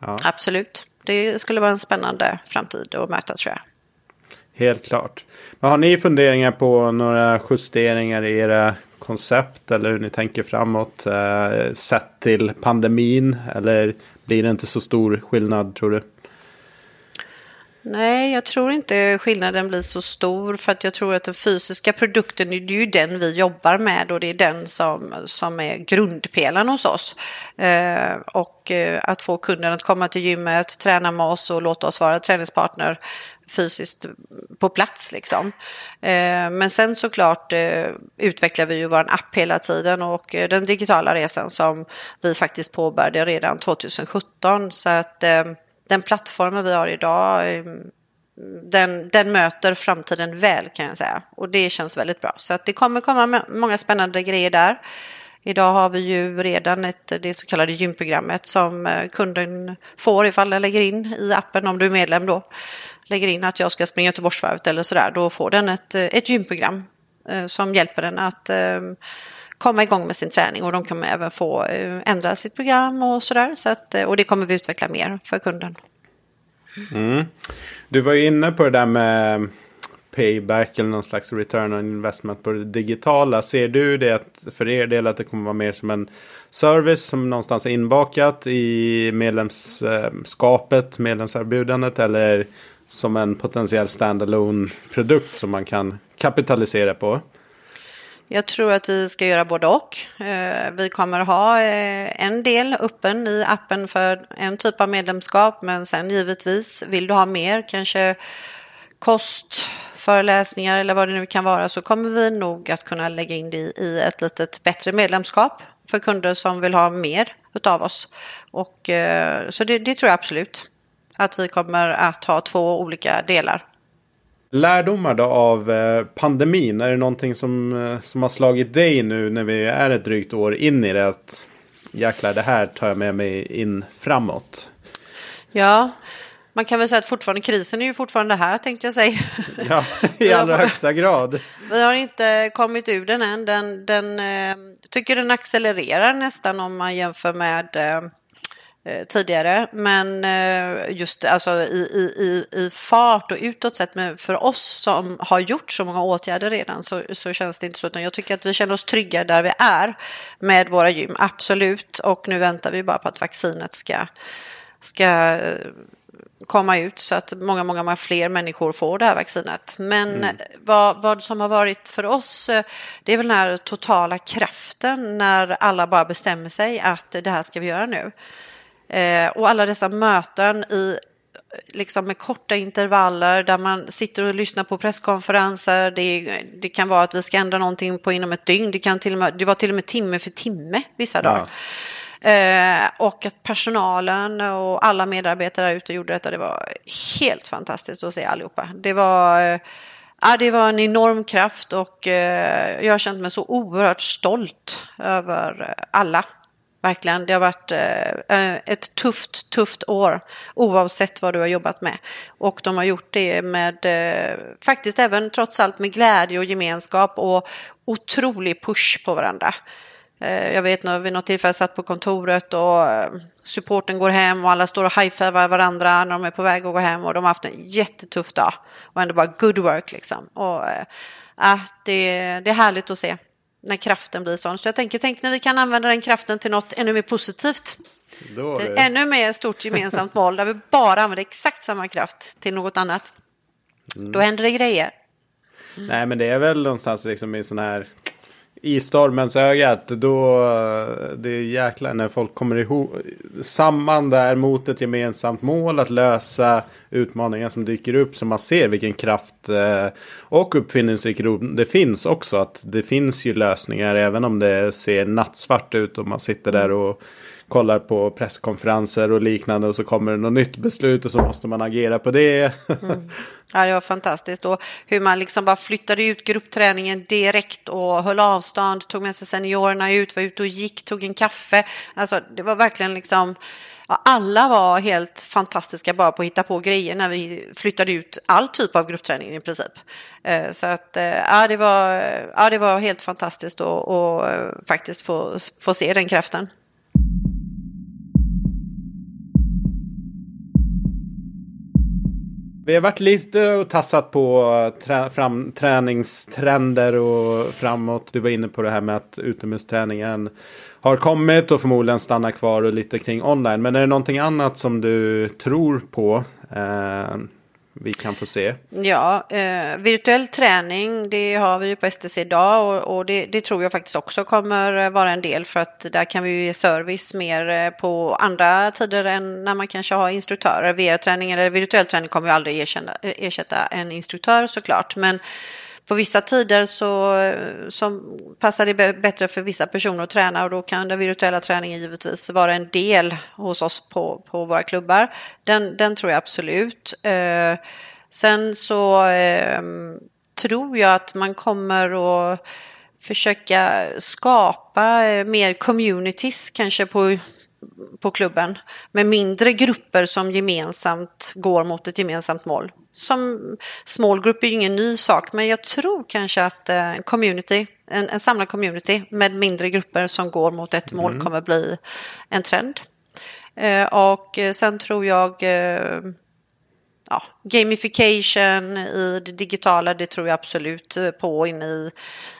Ja. Absolut. Det skulle vara en spännande framtid att möta tror jag. Helt klart. Men har ni funderingar på några justeringar i era koncept eller hur ni tänker framåt eh, sett till pandemin? Eller blir det inte så stor skillnad tror du? Nej, jag tror inte skillnaden blir så stor för att jag tror att den fysiska produkten, det är ju den vi jobbar med och det är den som, som är grundpelaren hos oss. Eh, och eh, att få kunden att komma till gymmet, träna med oss och låta oss vara träningspartner fysiskt på plats liksom. Eh, men sen såklart eh, utvecklar vi ju vår app hela tiden och eh, den digitala resan som vi faktiskt påbörjade redan 2017 så att den plattformen vi har idag den, den möter framtiden väl kan jag säga och det känns väldigt bra. Så att det kommer komma många spännande grejer där. Idag har vi ju redan ett, det så kallade gymprogrammet som kunden får ifall den lägger in i appen om du är medlem då lägger in att jag ska springa Göteborgsvarvet eller sådär, då får den ett, eh, ett gymprogram eh, som hjälper den att eh, komma igång med sin träning och de kan även få ändra sitt program och sådär. Så att, och det kommer vi utveckla mer för kunden. Mm. Du var ju inne på det där med payback eller någon slags return on investment på det digitala. Ser du det för er del att det kommer vara mer som en service som någonstans är inbakat i medlemskapet, medlemserbjudandet eller som en potentiell standalone produkt som man kan kapitalisera på? Jag tror att vi ska göra både och. Eh, vi kommer ha eh, en del öppen i appen för en typ av medlemskap men sen givetvis vill du ha mer, kanske kostföreläsningar eller vad det nu kan vara så kommer vi nog att kunna lägga in det i ett litet bättre medlemskap för kunder som vill ha mer utav oss. Och, eh, så det, det tror jag absolut att vi kommer att ha två olika delar. Lärdomar då av eh, pandemin, är det någonting som, eh, som har slagit dig nu när vi är ett drygt år in i det? Att jäklar, det här tar jag med mig in framåt. Ja, man kan väl säga att fortfarande krisen är ju fortfarande här tänkte jag säga. *laughs* Ja, i allra högsta grad. Vi har inte kommit ur den än. Den, den eh, tycker den accelererar nästan om man jämför med eh, Eh, tidigare. Men eh, just alltså i, i, i fart och utåt sett, men för oss som har gjort så många åtgärder redan så, så känns det inte så. Utan jag tycker att vi känner oss trygga där vi är med våra gym, absolut. Och nu väntar vi bara på att vaccinet ska, ska eh, komma ut så att många, många, många fler människor får det här vaccinet. Men mm. vad, vad som har varit för oss, det är väl den här totala kraften när alla bara bestämmer sig att det här ska vi göra nu. Eh, och alla dessa möten i liksom med korta intervaller där man sitter och lyssnar på presskonferenser. Det, det, kan vara att vi ska ändra någonting på inom ett dygn. Det, kan till med, det var till och med timme för timme vissa dagar. Ja. Eh, och att personalen och alla medarbetare där ute gjorde detta. Det var helt fantastiskt att se allihopa. Det var, eh, ja, det var en enorm kraft och eh, jag har känt mig så oerhört stolt över alla Verkligen, det har varit eh, eh, ett tufft, tufft år oavsett vad du har jobbat med. Och de har gjort det med, eh, faktiskt även trots allt med glädje och gemenskap och otrolig push på varandra. Eh, jag vet när vid något tillfälle satt på kontoret och eh, supporten går hem och alla står och high-fivar varandra när de är på väg att gå hem och de har haft en jättetuff dag och ändå bara good work liksom. Och, äh, det, det är härligt att se när kraften blir sån. Så jag tänker, tänk när vi kan använda den kraften till något ännu mer positivt. Till det... ännu mer stort gemensamt mål där vi bara använder exakt samma kraft till något annat. Mm. Då händer det grejer. Mm. Nej, men det är väl någonstans liksom i sån här i stormens ögat, då det är jäklar när folk kommer ihop samman där mot ett gemensamt mål att lösa utmaningar som dyker upp så man ser vilken kraft eh, och uppfinningsrikedom det finns också. Att det finns ju lösningar även om det ser nattsvart ut och man sitter där och kollar på presskonferenser och liknande och så kommer det något nytt beslut och så måste man agera på det. *laughs* Mm. Ja, det var fantastiskt. Och hur man liksom bara flyttade ut gruppträningen direkt och höll avstånd, tog med sig seniorerna ut, var ute och gick, tog en kaffe. Alltså, det var verkligen liksom... Ja, alla var helt fantastiska bara på att hitta på grejer när vi flyttade ut all typ av gruppträning i princip. Eh, så att eh, ja, det var, ja, det var helt fantastiskt att eh, faktiskt få, få se den kraften. Vi har varit lite och tassat på eh, trä, fram, träningstrender och framåt. Du var inne på det här med att utomhusträningen har kommit och förmodligen stannar kvar och lite kring online. Men är det någonting annat som du tror på? Eh, vi kan få se? Ja, eh, virtuell träning det har vi ju på STC idag och, och det, det, tror jag faktiskt också kommer eh, vara en del för att där kan vi ge service mer eh, på andra tider än när man kanske har instruktörer. VR-träning eller virtuell träning kommer ju aldrig erkänna, eh, ersätta en instruktör såklart, men på vissa tider så, som passar det bättre för vissa personer att träna och då kan den virtuella träningen givetvis vara en del hos oss på, på våra klubbar. Den, den tror jag absolut. Eh, sen så eh, tror jag att man kommer att försöka skapa eh, mer communities kanske på på klubben med mindre grupper som gemensamt går mot ett gemensamt mål som small group är ju ingen ny sak, men jag tror kanske att en eh, community, en, en samlad community med mindre grupper som går mot ett mål mm. kommer bli en trend. Eh, och sen tror jag eh, ja, gamification i det digitala, det tror jag absolut eh, på inne i,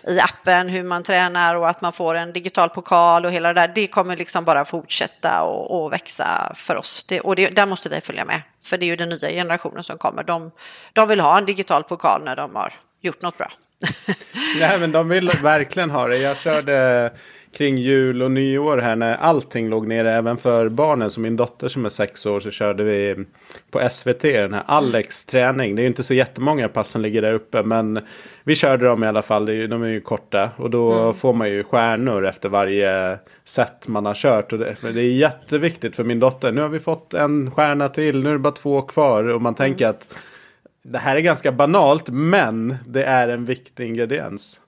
i appen, hur man tränar och att man får en digital pokal och hela det där. Det kommer liksom bara fortsätta och, och växa för oss. Det, och det, där måste vi följa med, för det är ju den nya generationen som kommer. De, de vill ha en digital pokal när de har gjort något bra. *laughs* Nej, men de vill verkligen ha det. Jag körde kring jul och nyår här när allting låg nere även för barnen. Som min dotter som är sex år så körde vi på SVT den här Alex träning. Det är ju inte så jättemånga pass som ligger där uppe men vi körde dem i alla fall. De är ju korta och då mm. får man ju stjärnor efter varje set man har kört. Och det, det, är jätteviktigt för min dotter. Nu har vi fått en stjärna till, nu är det bara två kvar och man tänker mm. att det här är ganska banalt men det är en viktig ingrediens.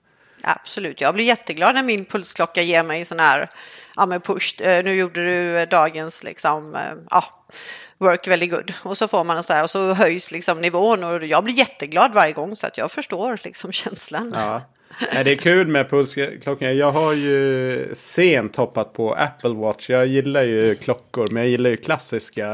Absolut, jag blir jätteglad när min pulsklocka ger mig sån här, ja men push, eh, nu gjorde du dagens liksom, eh, ja, work very good. Och så får man så här och så höjs liksom nivån och jag blir jätteglad varje gång så att jag förstår liksom *laughs* känslan. Ja. det är kul med pulsklockan. Jag har ju sent hoppat på Apple Watch. Jag gillar ju klockor men jag gillar ju klassiska.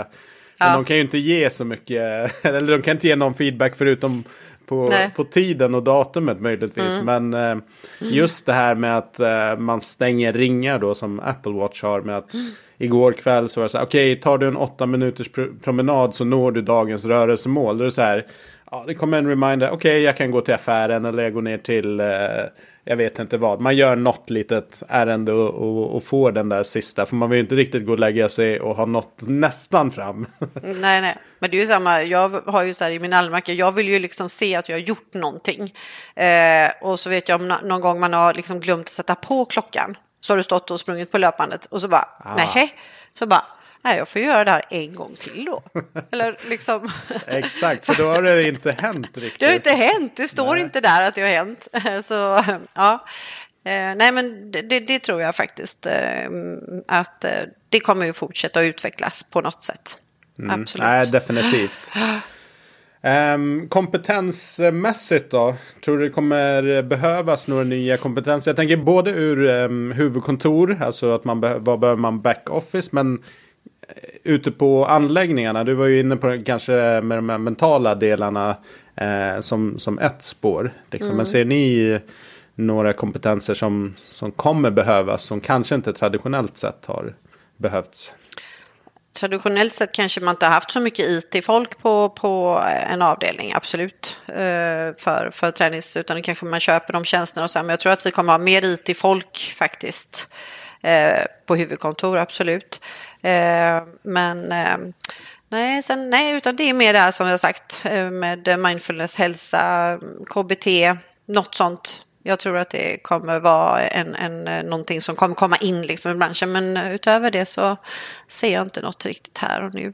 Men ja. de kan ju inte ge så mycket, *laughs* eller de kan inte ge någon feedback förutom på, på tiden och datumet möjligtvis. Mm. Men eh, just det här med att eh, man stänger ringar då som Apple Watch har med att mm. igår kväll så var det så här, okej okay, tar du en åtta minuters promenad så når du dagens rörelsemål. Då är det så här, ja det kommer en reminder, okej okay, jag kan gå till affären eller jag går ner till eh, jag vet inte vad. Man gör något litet ärende och, och, och får den där sista. För man vill ju inte riktigt gå och lägga sig och ha nått nästan fram. nej, nej. Men det är ju samma. Jag har ju så här i min almanacka. Jag vill ju liksom se att jag har gjort någonting. Eh, och så vet jag om någon gång man har liksom glömt att sätta på klockan. Så har du stått och sprungit på löpandet och så bara, ah. nej. Så bara, Nej, jag får göra det här en gång till då. *laughs* Eller liksom... Exakt, för då har det inte hänt *laughs* riktigt. Det har inte hänt, det står Nej. inte där att det har hänt. *laughs* Så ja, eh, nej men det, det, tror jag faktiskt eh, att eh, det kommer ju fortsätta att utvecklas på något sätt. Mm. Absolut. Nej, definitivt. Um, *gasps* kompetensmässigt då? Tror du det kommer behövas några nya kompetenser? Jag tänker både ur um, huvudkontor, alltså att man be vad behöver man backoffice, men ute på anläggningarna. Du var ju inne på kanske med de här mentala delarna eh, som, som ett spår. Liksom. Mm. Men ser ni några kompetenser som, som kommer behövas som kanske inte traditionellt sett har behövts? Traditionellt sett kanske man inte har haft så mycket IT-folk på, på en avdelning, absolut, eh, för, för tränings, utan kanske man köper de tjänsterna och så. Men jag tror att vi kommer ha mer IT-folk faktiskt eh, på huvudkontor, absolut. Eh, men nej, sen, nej, utan det är mer det här som jag sagt med mindfulness, hälsa, KBT, något sånt jag tror att det kommer vara en, en, någonting som kommer komma in liksom i branschen. Men utöver det så ser jag inte något riktigt här och nu.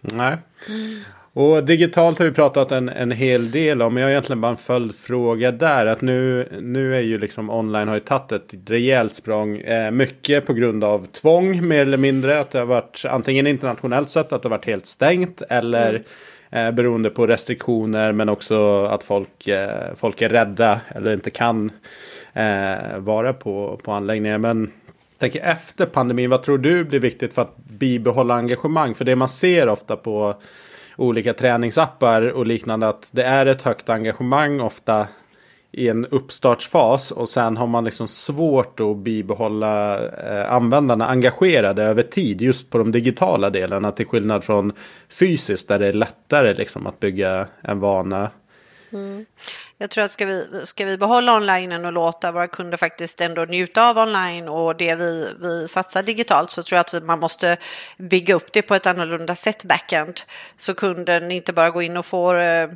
Nej. Mm. Och digitalt har vi pratat en, en hel del om. Men jag har egentligen bara en följdfråga där. Att nu, nu är ju liksom online har ju tagit ett rejält språng. Eh, mycket på grund av tvång mer eller mindre. Att det har varit antingen internationellt sett att det har varit helt stängt. Eller mm Eh, beroende på restriktioner men också att folk, eh, folk är rädda eller inte kan eh, vara på, på anläggningar. Men tänker efter pandemin, vad tror du blir viktigt för att bibehålla engagemang? För det man ser ofta på olika träningsappar och liknande att det är ett högt engagemang ofta i en uppstartsfas och sen har man liksom svårt att bibehålla eh, användarna engagerade över tid just på de digitala delarna till skillnad från fysiskt där det är lättare liksom att bygga en vana. Mm. Jag tror att ska vi, ska vi behålla online och låta våra kunder faktiskt ändå njuta av online och det vi, vi satsar digitalt så tror jag att man måste bygga upp det på ett annorlunda sätt backend. Så kunden inte bara går in och får eh,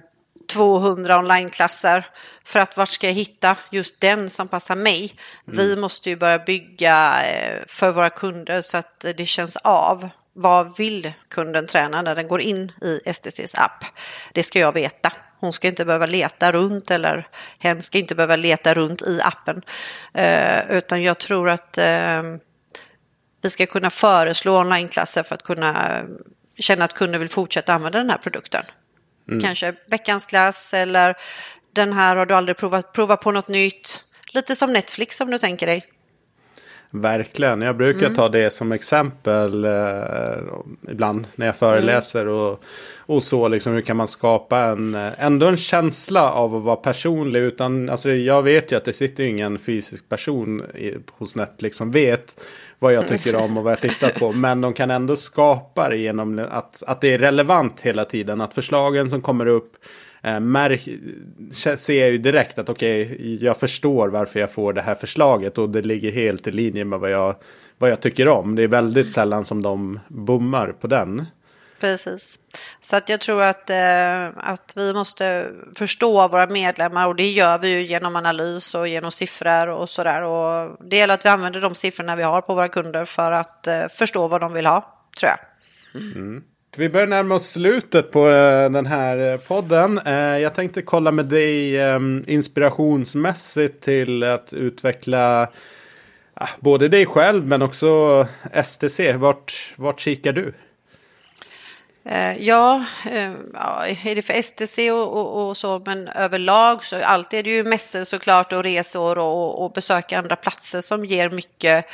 200 onlineklasser för att vart ska jag hitta just den som passar mig? Mm. Vi måste ju börja bygga eh, för våra kunder så att det känns av. Vad vill kunden träna när den går in i STCs app? Det ska jag veta. Hon ska inte behöva leta runt eller hen ska inte behöva leta runt i appen. Eh, utan jag tror att eh, vi ska kunna föreslå onlineklasser för att kunna känna att kunden vill fortsätta använda den här produkten. Mm. Kanske veckans klass eller den här har du aldrig provat, prova på något nytt. Lite som Netflix om du tänker dig. Verkligen, jag brukar mm. ta det som exempel eh, ibland när jag föreläser mm. och, och så. Liksom, hur kan man skapa en, ändå en känsla av att vara personlig. Utan, alltså, jag vet ju att det sitter ingen fysisk person i, hos Netflix som vet vad jag tycker om och vad jag tittar på. Men de kan ändå skapa det genom att, att det är relevant hela tiden. Att förslagen som kommer upp eh, märk, ser jag ju direkt att okej, okay, jag förstår varför jag får det här förslaget. Och det ligger helt i linje med vad jag, vad jag tycker om. Det är väldigt sällan som de bommar på den. Precis. Så att jag tror att, eh, att vi måste förstå våra medlemmar och det gör vi ju genom analys och genom siffror och sådär. Och det gäller att vi använder de siffrorna vi har på våra kunder för att eh, förstå vad de vill ha, tror jag. Mm. Vi börjar närma oss slutet på eh, den här eh, podden. Eh, jag tänkte kolla med dig ehm, inspirationsmässigt till att utveckla ah, både dig själv men också STC. Vart, vart kikar du? Ja, ja, är det för STC och, och, och, så, men överlag så alltid är det ju mässor såklart och resor och, och besöka andra platser som ger mycket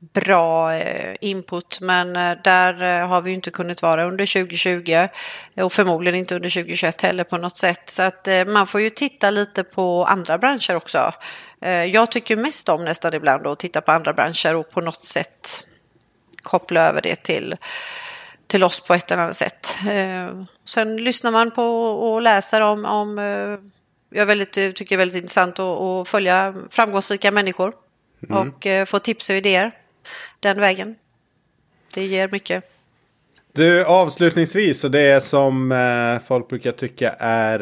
bra eh, input. Men där har vi inte kunnat vara under 2020 och förmodligen inte under 2021 heller på något sätt. Så att man får ju titta lite på andra branscher också. Jag tycker mest om nästan ibland att titta på andra branscher och på något sätt koppla över det till till oss på ett eller annat sätt. Eh, sen lyssnar man på och läser om, om eh, jag väldigt, tycker det är väldigt intressant att, att följa framgångsrika människor mm. och eh, få tips och idéer den vägen. Det ger mycket. Du, avslutningsvis, och det är som eh, folk brukar tycka är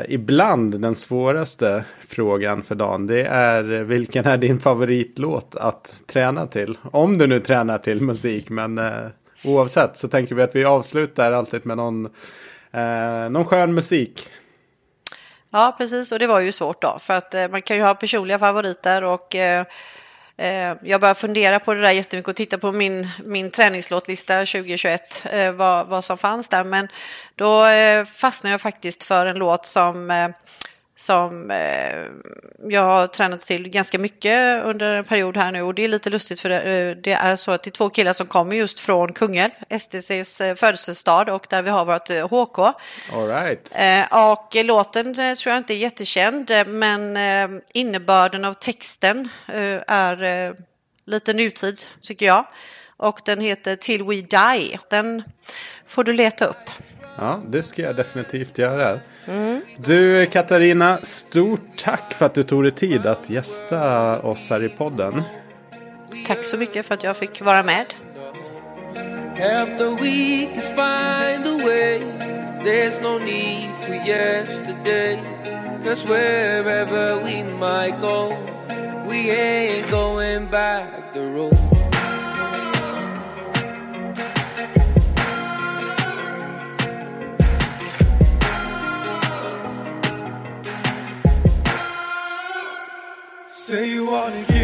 eh, ibland den svåraste frågan för dagen. Det är vilken är din favoritlåt att träna till? Om du nu tränar till musik, men eh, oavsett så tänker vi att vi avslutar alltid med någon, eh, någon skön musik. Ja, precis. Och det var ju svårt då. För att eh, man kan ju ha personliga favoriter och eh, Eh, Eh, jag började fundera på det där jättemycket och titta på min, min träningslåtlista 2021, eh, vad, vad som fanns där. Men då eh, fastnade jag faktiskt för en låt som eh, som eh, jag har tränat till ganska mycket under en period här nu och det är lite lustigt för det, eh, är så att det är två killar som kommer just från Kungälv, STCs eh, födelsestad och där vi har vårt HK. All right. Och låten tror jag inte är jättekänd men innebörden av texten är lite nutid tycker jag. Och den heter Till We Die. Den får du leta upp. Ja, det ska jag definitivt göra. Mm. Du Katarina, stort tack för att du tog dig tid att gästa oss här i podden. Tack så mycket för att jag fick vara med. Help the weakest find a way There's no need for yesterday Cause wherever we might go We ain't going back the road wanna get